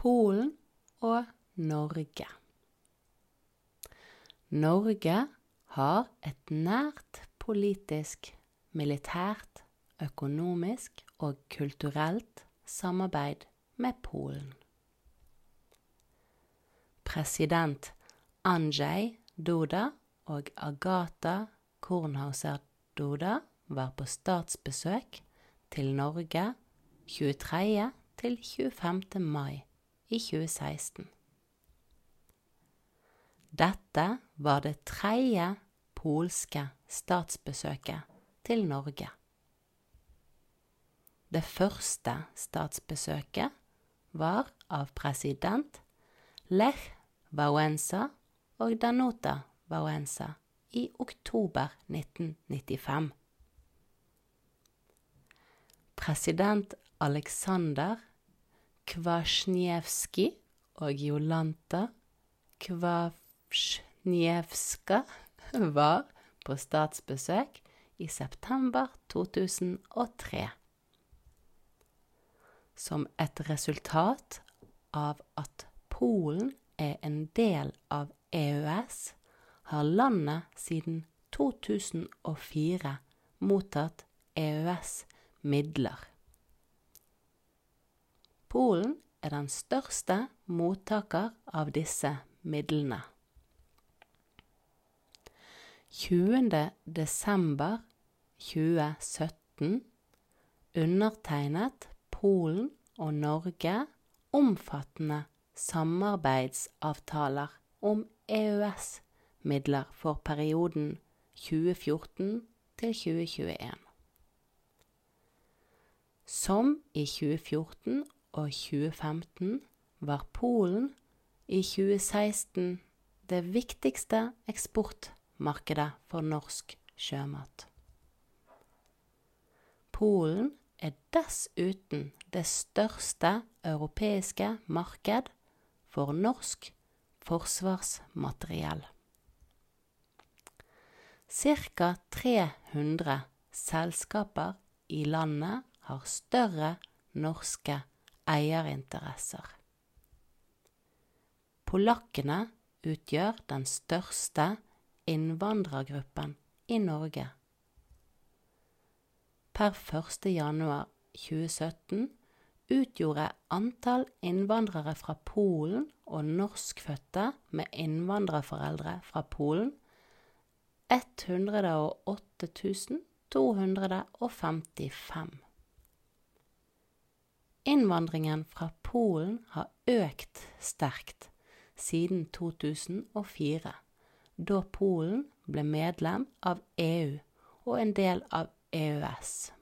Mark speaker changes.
Speaker 1: Polen og Norge. Norge har et nært politisk, militært, økonomisk og kulturelt samarbeid med Polen. President Andrzej Duda og Agatha Kornhauser Duda var på statsbesøk til Norge 23. til 25. mai i 2016. Dette var det tredje polske statsbesøket til Norge. Det første statsbesøket var av president Lech Wałęsa og Danuta Wałęsa i oktober 1995. President Aleksandr Kvasjniewski og Jolanta Kvasjniewska var på statsbesøk i september 2003. Som et resultat av at Polen er en del av EØS, har landet siden 2004 mottatt EØS-midler. Polen er den største mottaker av disse midlene. 20. desember 2017 undertegnet Polen og Norge omfattende samarbeidsavtaler om EØS-midler for perioden 2014 til 2021. Som i 2014 og 2015 var Polen i 2016 det viktigste eksportmarkedet for norsk sjømat. Polen er dessuten det største europeiske marked for norsk forsvarsmateriell. Ca. 300 selskaper i landet har større norske eierinteresser. Polakkene utgjør den største innvandrergruppen i Norge. Per 1. januar 2017 utgjorde antall innvandrere fra Polen og norskfødte med innvandrerforeldre fra Polen 108 255. Innvandringen fra Polen har økt sterkt siden 2004, da Polen ble medlem av EU og en del av EØS.